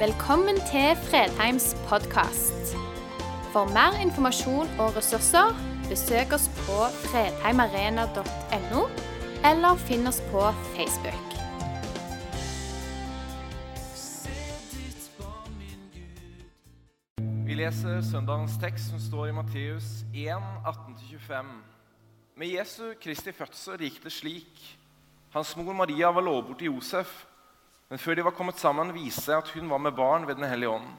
Velkommen til Fredheims podkast. For mer informasjon og ressurser, besøk oss på fredheimarena.no, eller finn oss på Facebook. Vi leser søndagens tekst som står i Matteus 1, 18-25. Med Jesu Kristi fødsel gikk det slik. Hans mor Maria var lovbort til Josef, men før de var kommet sammen, viste at hun var med barn ved Den hellige ånd.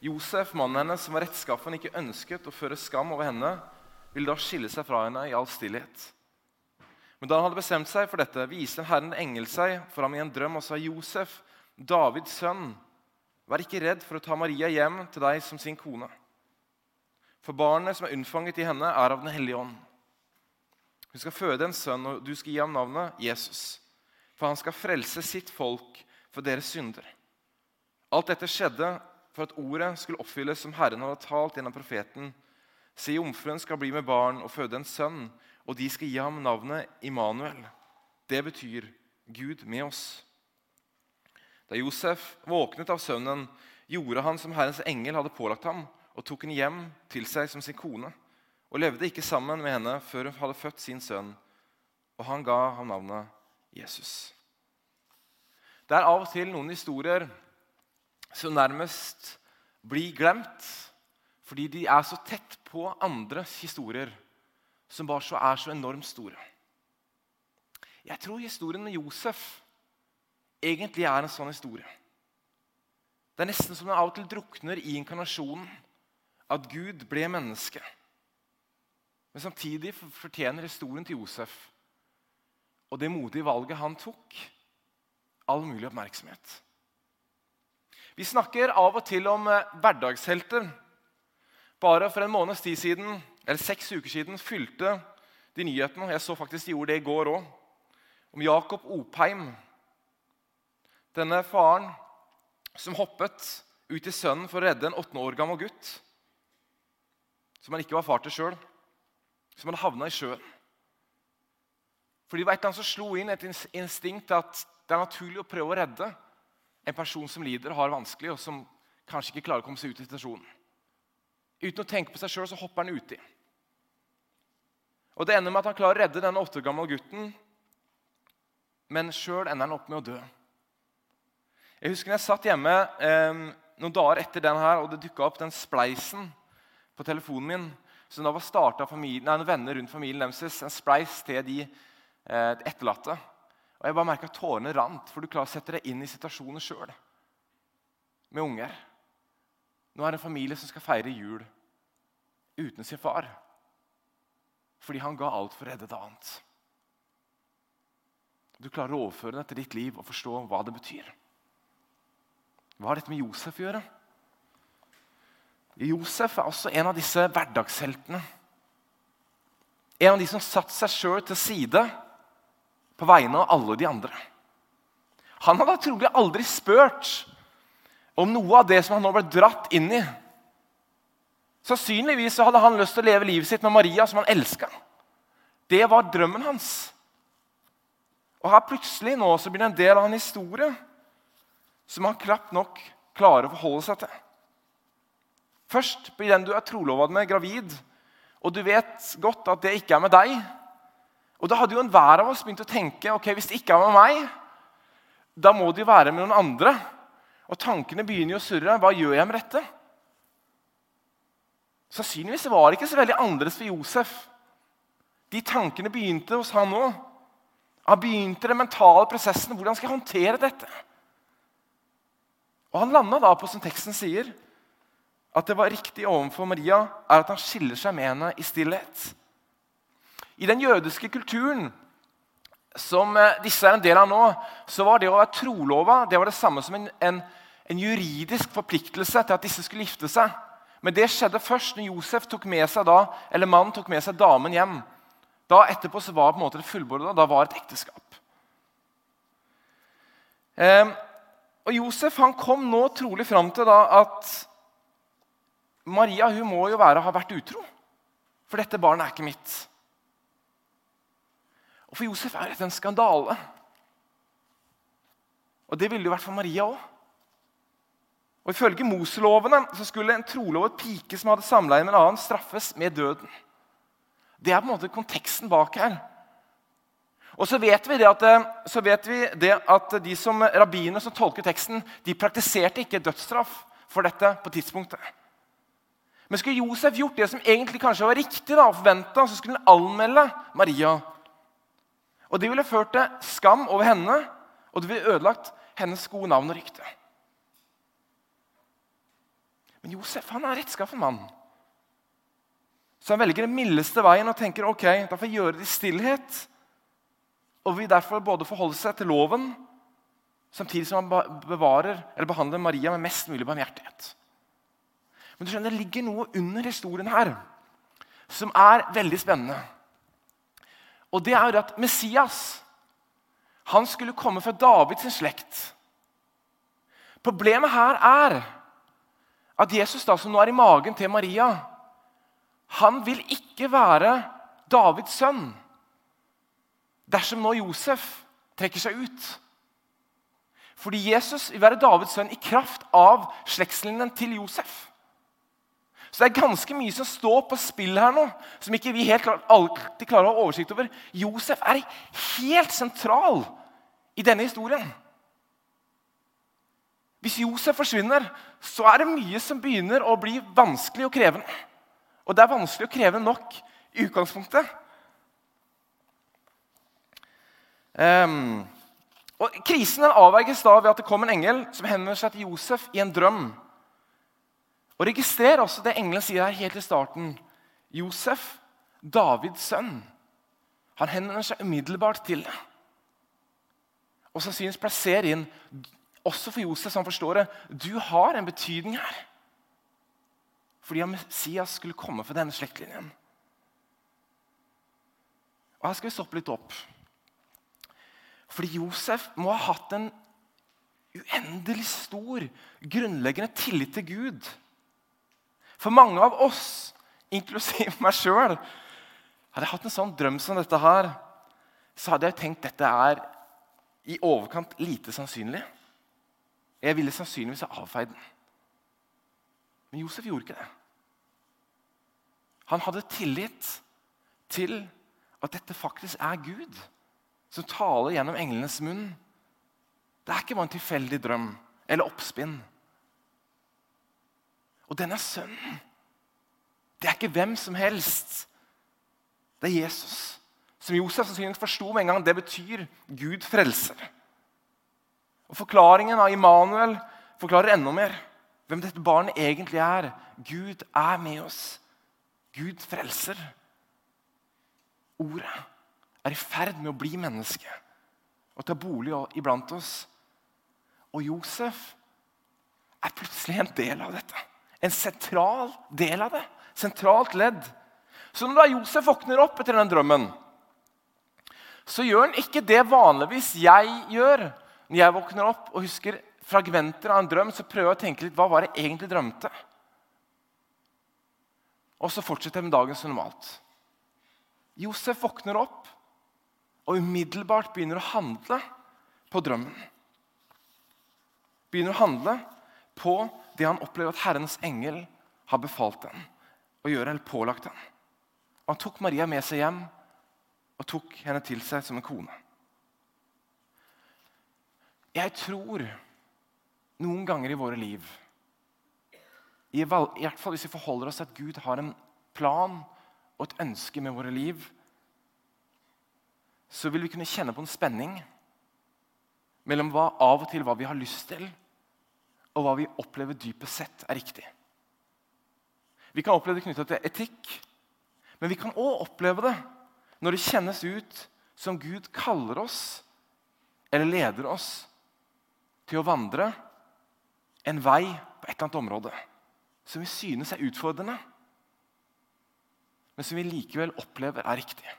Josef, mannen hennes, som var rettskaffen, ikke ønsket å føre skam over henne, ville da skille seg fra henne i all stillhet. Men da han hadde bestemt seg for dette, viste Herren engel seg for ham i en drøm og sa, Josef, Davids sønn, vær ikke redd for å ta Maria hjem til deg som sin kone. For barnet som er unnfanget i henne, er av Den hellige ånd. Hun skal føde en sønn, og du skal gi ham navnet Jesus. For han skal frelse sitt folk for deres synder. Alt dette skjedde for at ordet skulle oppfylles som Herren hadde talt gjennom profeten. Se, jomfruen skal bli med barn og føde en sønn, og de skal gi ham navnet Immanuel. Det betyr Gud med oss. Da Josef våknet av søvnen, gjorde han som Herrens engel hadde pålagt ham, og tok henne hjem til seg som sin kone, og levde ikke sammen med henne før hun hadde født sin sønn, og han ga ham navnet Jesus. Det er av og til noen historier som nærmest blir glemt fordi de er så tett på andres historier, som bare så er så enormt store. Jeg tror historien med Josef egentlig er en sånn historie. Det er nesten som den av og til drukner i inkarnasjonen. At Gud ble menneske. Men samtidig fortjener historien til Josef og det modige valget han tok, all mulig oppmerksomhet. Vi snakker av og til om eh, hverdagshelter. Bare for en måneds tid siden, eller seks uker siden fylte de nyhetene jeg så faktisk de gjorde det i går òg, om Jakob Opheim. Denne faren som hoppet ut i sønnen for å redde en åtte år gammel gutt som han ikke var far til sjøl, som hadde havna i sjøen. Fordi det var et eller annet som slo inn et instinkt at det er naturlig å prøve å redde en person som lider og har det vanskelig, og som kanskje ikke klarer å komme seg ut i situasjonen. Uten å tenke på seg sjøl hopper han uti. Og Det ender med at han klarer å redde denne åtte år gamle gutten, men sjøl ender han opp med å dø. Jeg husker jeg satt hjemme eh, noen dager etter den her, og det dukka opp den spleisen på telefonen min som da var starta av venner rundt familien deres. En spleis til de etterlatte. Og Jeg bare merka tårene rant, for du klarer å sette deg inn i situasjoner sjøl. Med unger. Nå er det en familie som skal feire jul uten sin far. Fordi han ga alt for å redde et annet. Du klarer å overføre det til ditt liv og forstå hva det betyr. Hva har dette med Josef å gjøre? Josef er også en av disse hverdagsheltene. En av de som satte seg sjøl til side på vegne av alle de andre. Han hadde trolig aldri spurt om noe av det som han nå ble dratt inn i. Sannsynligvis hadde han lyst til å leve livet sitt med Maria, som han elska. Det var drømmen hans. Og her plutselig nå så blir det en del av en historie som han knapt nok klarer å forholde seg til. Først blir den du er trolovet med, gravid, og du vet godt at det ikke er med deg. Og Da hadde jo enhver av oss begynt å tenke ok, hvis det ikke er med meg, da må det jo være med noen andre. Og tankene begynner jo å surre. Hva gjør jeg med dette? Sannsynligvis var det ikke så veldig annerledes for Josef. De tankene begynte hos han òg. Han begynte den mentale prosessen. Hvordan skal jeg håndtere dette? Og Han landa da på, som teksten sier, at det var riktig overfor Maria, er at han skiller seg med henne i stillhet. I den jødiske kulturen som eh, disse er en del av nå, så var det å være trolova det var det samme som en, en, en, juridisk forpliktelse til at disse skulle gifte seg. Men det skjedde først når Josef tok med seg da, eller mannen tok med seg damen hjem. Da etterpå så var på en måte det fullborda. Da var det et ekteskap. Eh, og Josef han kom nå trolig fram til da at Maria hun må jo være, ha vært utro. For dette barnet er ikke mitt. Og For Josef er dette en skandale. Og det ville det vært for Maria òg. Og Ifølge Moselovene så skulle en trolovet pike som hadde samleie med en annen, straffes med døden. Det er på en måte konteksten bak her. Og så vet vi det at, vet vi det at de som rabbinene som tolker teksten, de praktiserte ikke dødsstraff for dette på tidspunktet. Men skulle Josef gjort det som egentlig kanskje var riktig, da, og så skulle han anmelde Maria. Og Det ville ført til skam over henne, og det ville ødelagt hennes gode navn og rykte. Men Josef han er rettskaffen mann. Så han velger den mildeste veien og tenker ok, da får jeg gjøre det i stillhet. Og vil derfor både forholde seg til loven samtidig som han bevarer eller behandler Maria med mest mulig barmhjertighet. Men du skjønner, det ligger noe under historien her som er veldig spennende. Og det er jo at Messias han skulle komme fra Davids slekt. Problemet her er at Jesus, da, som nå er i magen til Maria, han vil ikke være Davids sønn dersom nå Josef trekker seg ut. Fordi Jesus vil være Davids sønn i kraft av slektslinjen til Josef. Så det er ganske mye som står på spill her nå, som ikke vi helt klar, alltid klarer å ha oversikt over. Josef er helt sentral i denne historien. Hvis Josef forsvinner, så er det mye som begynner å bli vanskelig og krevende. Og det er vanskelig og krevende nok i utgangspunktet. Um, og Krisen avverges da ved at det kom en engel som henvender seg til Josef i en drøm. Og Registrer også det engelen sier her helt i starten. Josef, Davids sønn. Han henvender seg umiddelbart til det. Og sannsynligvis plasserer inn også for Josef, som forstår det, du har en betydning her. Fordi Messias skulle komme fra denne slektlinjen. Og Her skal vi stoppe litt opp. Fordi Josef må ha hatt en uendelig stor, grunnleggende tillit til Gud. For mange av oss, inklusiv meg sjøl, hadde jeg hatt en sånn drøm som dette her, så hadde jeg tenkt dette er i overkant lite sannsynlig. Jeg ville sannsynligvis ha avfeid den. Men Josef gjorde ikke det. Han hadde tillit til at dette faktisk er Gud som taler gjennom englenes munn. Det er ikke bare en tilfeldig drøm eller oppspinn. Og denne sønnen det er ikke hvem som helst. Det er Jesus. Som Josef sannsynligvis forsto med en gang, det betyr Gud frelser. Og Forklaringen av Immanuel forklarer enda mer hvem dette barnet egentlig er. Gud er med oss. Gud frelser. Ordet er i ferd med å bli menneske og ta bolig iblant oss. Og Josef er plutselig en del av dette. En sentral del av det. Sentralt ledd. Så når da Josef våkner opp etter den drømmen, så gjør han ikke det vanligvis jeg gjør. Når jeg våkner opp og husker fragmenter av en drøm, så prøver jeg å tenke litt hva var det egentlig drømte. Og så fortsetter jeg med dagen som normalt. Josef våkner opp og umiddelbart begynner å handle på drømmen. Begynner å handle på det han opplever at Herrens engel har befalt den å gjøre eller pålagt den. Og Han tok Maria med seg hjem og tok henne til seg som en kone. Jeg tror noen ganger i våre liv, i hvert fall hvis vi forholder oss til at Gud har en plan og et ønske med våre liv, så vil vi kunne kjenne på en spenning mellom hva, av og til hva vi har lyst til, og hva vi opplever dypest sett er riktig. Vi kan oppleve det knytta til etikk, men vi kan òg oppleve det når det kjennes ut som Gud kaller oss eller leder oss til å vandre en vei på et eller annet område som vi synes er utfordrende, men som vi likevel opplever er riktig.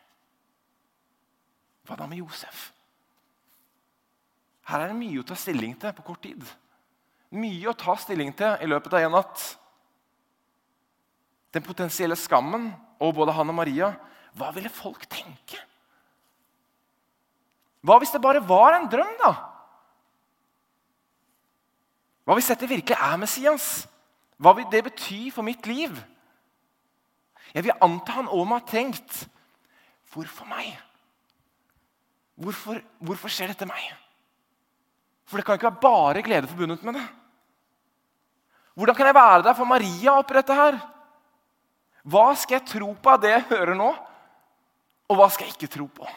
Hva da med Josef? Her er det mye å ta stilling til på kort tid. Mye å ta stilling til i løpet av en natt. Den potensielle skammen over både han og Maria. Hva ville folk tenke? Hva hvis det bare var en drøm, da? Hva hvis dette virkelig er Messias? Hva vil det bety for mitt liv? Jeg vil anta han òg må ha tenkt Hvorfor meg? Hvorfor, hvorfor skjer dette meg? For det kan ikke være bare glede forbundet med det. Hvordan kan jeg være der for Maria oppi dette her? Hva skal jeg tro på av det jeg hører nå, og hva skal jeg ikke tro på?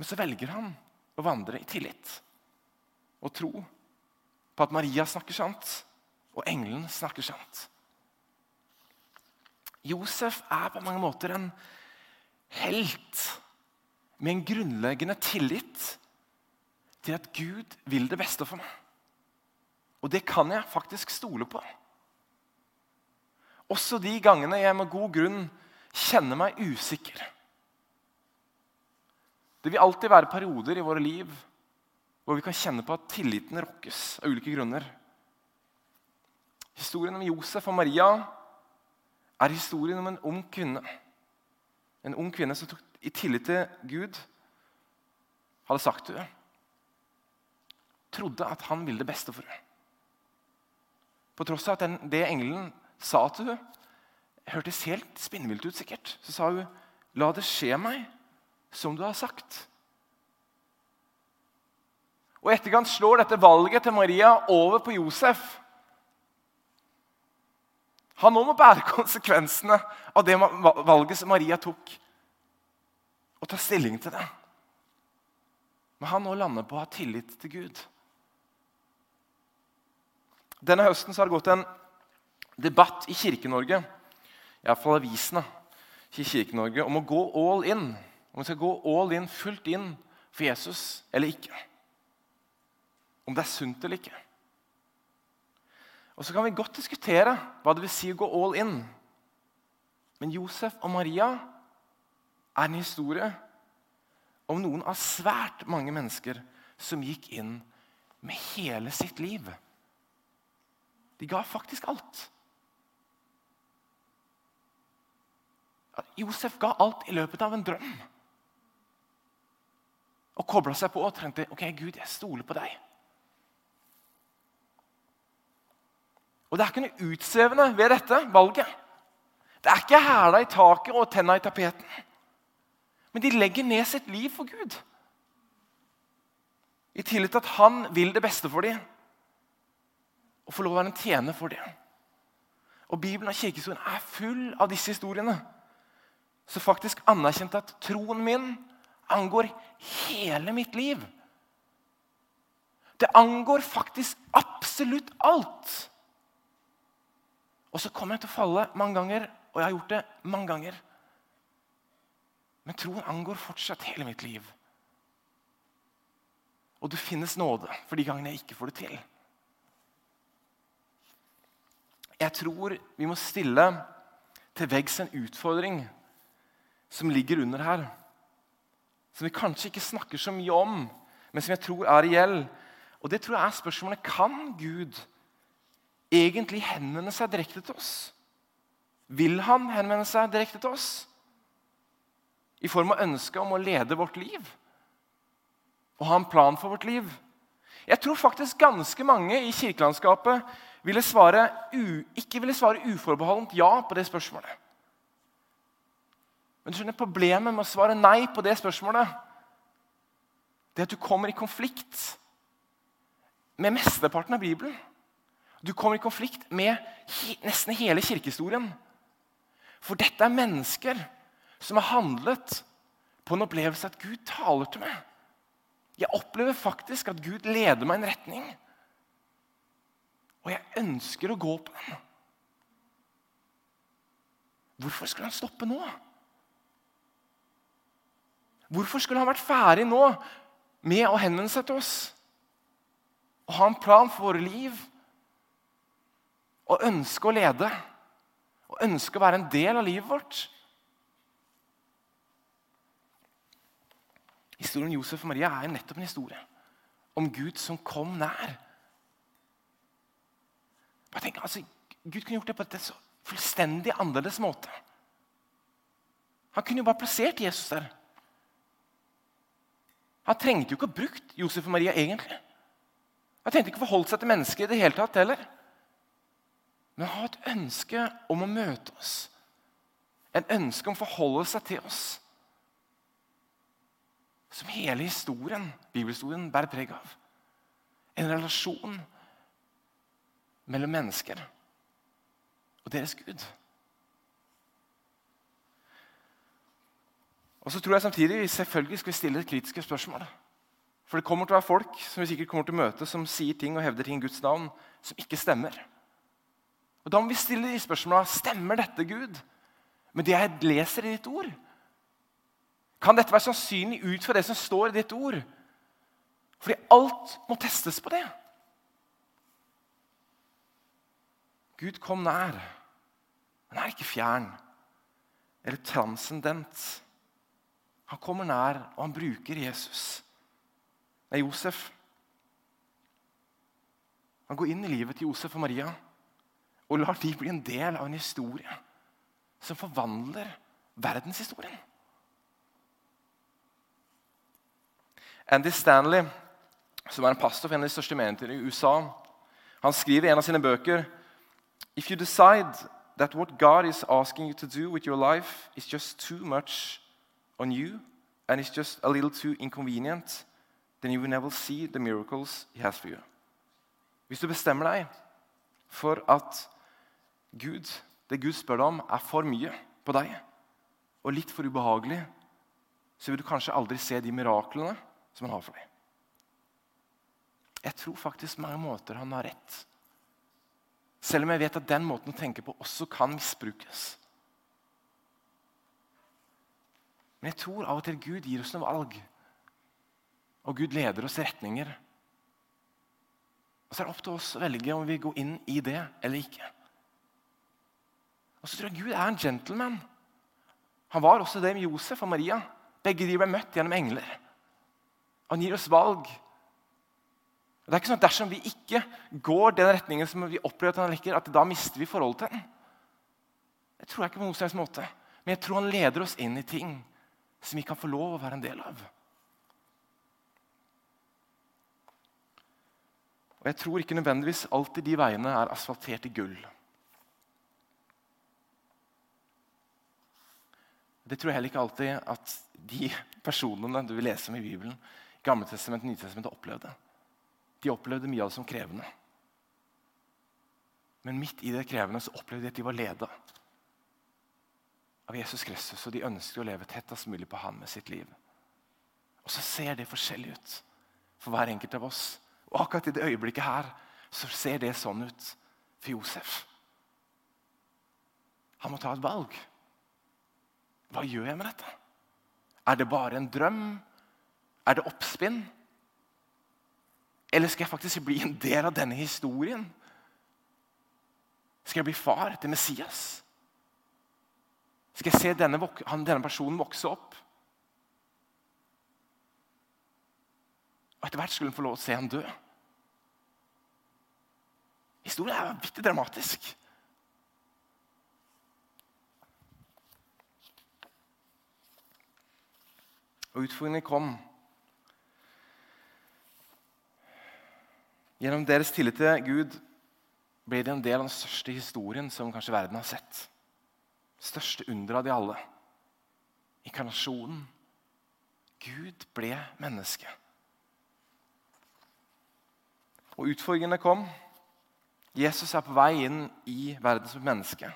Men så velger han å vandre i tillit og tro på at Maria snakker sant, og engelen snakker sant. Josef er på mange måter en helt med en grunnleggende tillit til at Gud vil det beste for meg. Og det kan jeg faktisk stole på. Også de gangene jeg med god grunn kjenner meg usikker. Det vil alltid være perioder i våre liv hvor vi kan kjenne på at tilliten rokkes av ulike grunner. Historien om Josef og Maria er historien om en ung kvinne. En ung kvinne som tok i tillit til Gud hadde sagt til henne Trodde at han ville det beste for henne. På tross av at den, det engelen sa til henne, hørtes helt spinnvilt ut, sikkert. Så sa hun, 'La det skje meg som du har sagt'. Og etterkant slår dette valget til Maria over på Josef. Han nå må bære konsekvensene av det valget som Maria tok, og ta stilling til det. Men han nå lander på å ha tillit til Gud. Denne høsten har det gått en debatt i Kirke-Norge, iallfall avisene i Kirke-Norge, om å gå all in. Om vi skal gå all in, fullt inn for Jesus eller ikke. Om det er sunt eller ikke. Og Så kan vi godt diskutere hva det vil si å gå all in. Men Josef og Maria er en historie om noen av svært mange mennesker som gikk inn med hele sitt liv. De ga faktisk alt. Josef ga alt i løpet av en drøm. Og kobla seg på og trengte ok, Gud, jeg stoler på deg. Og Det er ikke noe utsvevende ved dette valget. Det er ikke hæla i taket og tenna i tapeten. Men de legger ned sitt liv for Gud. I tillit til at han vil det beste for dem og få lov å være en tjener for det. Og Bibelen og kirkehistorien er full av disse historiene. Så faktisk anerkjente at troen min angår hele mitt liv. Det angår faktisk absolutt alt. Og så kommer jeg til å falle mange ganger, og jeg har gjort det mange ganger. Men troen angår fortsatt hele mitt liv. Og det finnes nåde for de gangene jeg ikke får det til. Jeg tror vi må stille til veggs en utfordring som ligger under her. Som vi kanskje ikke snakker så mye om, men som jeg tror er reell. Og det tror jeg er spørsmålet kan Gud egentlig henvende seg direkte til oss. Vil han henvende seg direkte til oss? I form av ønske om å lede vårt liv? Og ha en plan for vårt liv? Jeg tror faktisk ganske mange i kirkelandskapet ville svare ikke ville svare uforbeholdent ja på det spørsmålet. Men du skjønner, problemet med å svare nei på det spørsmålet det er at du kommer i konflikt med mesteparten av Bibelen. Du kommer i konflikt med nesten hele kirkehistorien. For dette er mennesker som har handlet på en opplevelse at Gud taler til meg. Jeg opplever faktisk at Gud leder meg i en retning. Og jeg ønsker å gå på den. Hvorfor skulle han stoppe nå? Hvorfor skulle han vært ferdig nå med å henvende seg til oss? Å ha en plan for våre liv? å ønske å lede? å ønske å være en del av livet vårt? Historien Josef og Maria er nettopp en historie om Gud som kom nær. Bare tenker, altså, Gud kunne gjort det på en så fullstendig annerledes måte. Han kunne jo bare plassert Jesus der. Han trengte jo ikke å brukt Josef og Maria egentlig. Han trengte ikke å forholde seg til mennesker i det hele tatt heller. Men han har et ønske om å møte oss. En ønske om å forholde seg til oss. Som hele historien, bibelhistorien bærer preg av. En relasjon mellom mennesker og deres Gud. Og så tror jeg samtidig vi selvfølgelig skal stille kritiske spørsmål. For det kommer til å være folk som vi sikkert kommer til å møte, som sier ting og hevder ting i Guds navn som ikke stemmer. Og Da må vi stille de spørsmåla stemmer dette, Gud, med det jeg leser i ditt ord. Kan dette være sannsynlig ut fra det som står i ditt ord? Fordi alt må testes på det. Gud kom nær. Han er ikke fjern eller transcendent. Han kommer nær, og han bruker Jesus er Josef. Han går inn i livet til Josef og Maria og lar de bli en del av en historie som forvandler verdenshistorien. Andy Stanley, som er en pastor for en av de største menighetene i USA, han skriver i en av sine bøker If you decide that what God is asking you to do with your life is just too much on you and it's just a little too inconvenient, then you will never see the miracles he has for you. Hvis du bestemmer deg for at Gud, det Gud spør deg om, er for mye på deg og litt for ubehagelig, så vil du kanskje aldri se de miraklene som han har for deg. Jeg tror faktisk mange måter han har rett. Selv om jeg vet at den måten å tenke på også kan misbrukes. Men jeg tror av og til Gud gir oss noe valg og Gud leder oss i retninger. Og Så er det opp til oss å velge om vi går inn i det eller ikke. Og så tror jeg Gud er en gentleman. Han var også det med Josef og Maria. Begge de ble møtt gjennom engler. Han gir oss valg. Det er ikke sånn at Dersom vi ikke går den retningen som vi opplever at han lekker, at da mister vi forholdet til den. Det tror jeg ikke på noen slags måte. Men jeg tror han leder oss inn i ting som vi kan få lov å være en del av. Og jeg tror ikke nødvendigvis alltid de veiene er asfaltert i gull. Det tror jeg heller ikke alltid at de personene du vil lese om i Bibelen, Gammeltestamentet og Nytestamentet, opplevde. De opplevde mye av det som krevende. Men midt i det krevende så opplevde de at de var leda av Jesus Kristus, og de ønsket å leve tettest mulig på han med sitt liv. Og så ser det forskjellig ut for hver enkelt av oss. Og akkurat i det øyeblikket her så ser det sånn ut for Josef. Han må ta et valg. Hva gjør jeg med dette? Er det bare en drøm? Er det oppspinn? Eller skal jeg faktisk bli en del av denne historien? Skal jeg bli far til Messias? Skal jeg se denne, denne personen vokse opp? Og etter hvert skulle hun få lov å se han dø. Historien er vanvittig dramatisk. Og utfordringen kom Gjennom deres tillit til Gud ble det en del av den største historien som kanskje verden har sett. Største underet av de alle. Inkarnasjonen. Gud ble menneske. Og utfordringene kom. Jesus er på vei inn i verden som menneske.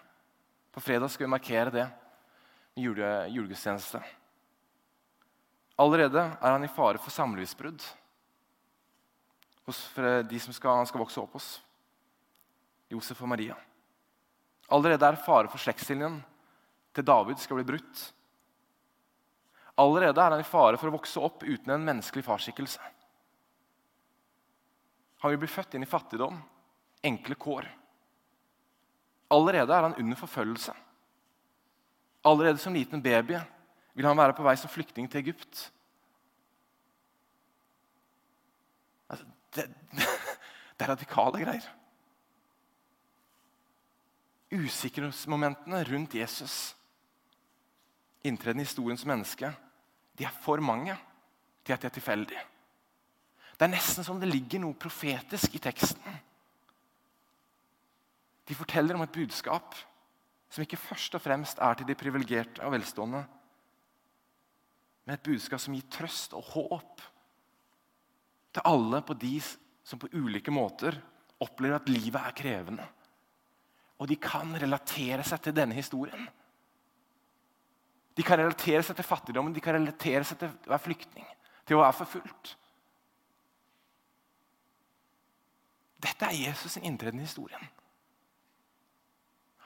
På fredag skal vi markere det med jule, julegudstjeneste. Allerede er han i fare for samlivsbrudd hos de som skal, skal vokse opp hos. Josef og Maria. Allerede er fare for slektslinjen til David skal bli brutt. Allerede er han i fare for å vokse opp uten en menneskelig farsskikkelse. Han vil bli født inn i fattigdom, enkle kår. Allerede er han under forfølgelse. Allerede som liten baby vil han være på vei som flyktning til Egypt. Altså, det, det er radikale greier. Usikkerhetsmomentene rundt Jesus, inntreden i historiens menneske, de er for mange til at de er tilfeldige. Det er nesten som det ligger noe profetisk i teksten. De forteller om et budskap som ikke først og fremst er til de privilegerte og velstående, men et budskap som gir trøst og håp til alle på de som på ulike måter opplever at livet er krevende. Og de kan relatere seg til denne historien. De kan relatere seg til fattigdommen, de kan relatere seg til å være flyktning, til å være forfulgt. Dette er Jesus' sin inntreden i historien.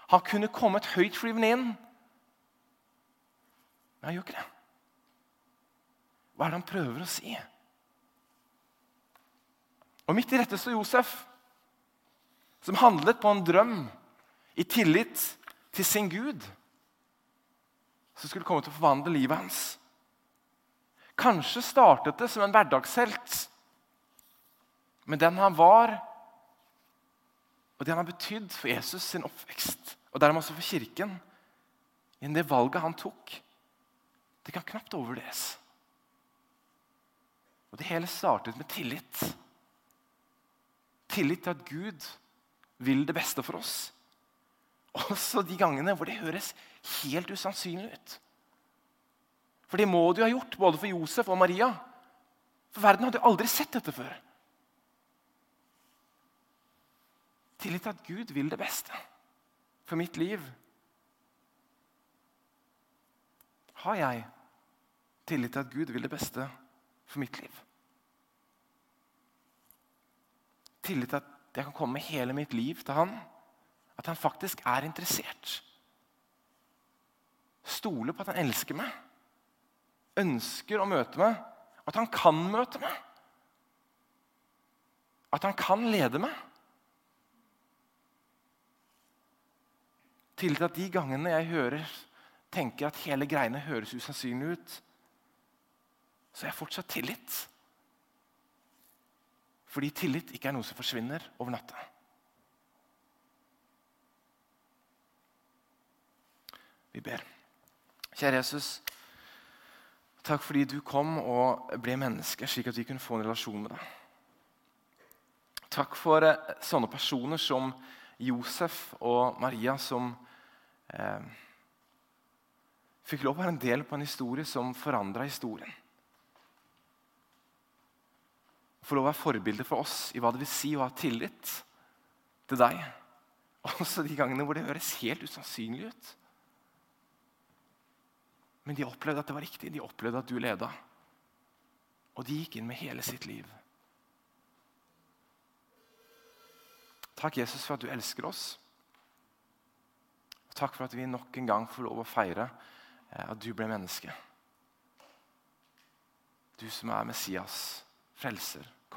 Han kunne kommet høytflyvende inn, men han gjør ikke det. Hva er det han prøver å si? Og Midt i dette står Josef, som handlet på en drøm i tillit til sin Gud som skulle komme til å forvandle livet hans. Kanskje startet det som en hverdagshelt. Men den han var, og det han har betydd for Jesus sin oppvekst, og dermed også for kirken, i det valget han tok, det kan knapt overvurderes. Og det hele startet med tillit. Tillit til at Gud vil det beste for oss. Også de gangene hvor det høres helt usannsynlig ut. For det må du ha gjort, både for Josef og Maria. For verden hadde jo aldri sett dette før. Tillit til at Gud vil det beste for mitt liv. Har jeg tillit til at Gud vil det beste for mitt liv? Tillit til at jeg kan komme med hele mitt liv til Han? At han faktisk er interessert. Stole på at han elsker meg. Ønsker å møte meg. At han kan møte meg. At han kan lede meg. Tillit til at de gangene jeg hører, tenker at hele greiene høres usannsynlig ut, så har jeg fortsatt tillit. Fordi tillit ikke er noe som forsvinner over natta. Vi ber. Kjære Jesus, takk fordi du kom og ble menneske, slik at vi kunne få en relasjon med deg. Takk for eh, sånne personer som Josef og Maria, som eh, fikk lov å være en del på en historie som forandra historien. Få lov å være forbilde for oss i hva det vil si å ha tillit til deg. Også de gangene hvor det høres helt usannsynlig ut. Men de opplevde at det var riktig. De opplevde at du leda. Og de gikk inn med hele sitt liv. Takk, Jesus, for at du elsker oss. Takk for at vi nok en gang får lov å feire eh, at du ble menneske. Du som er Messias, frelser,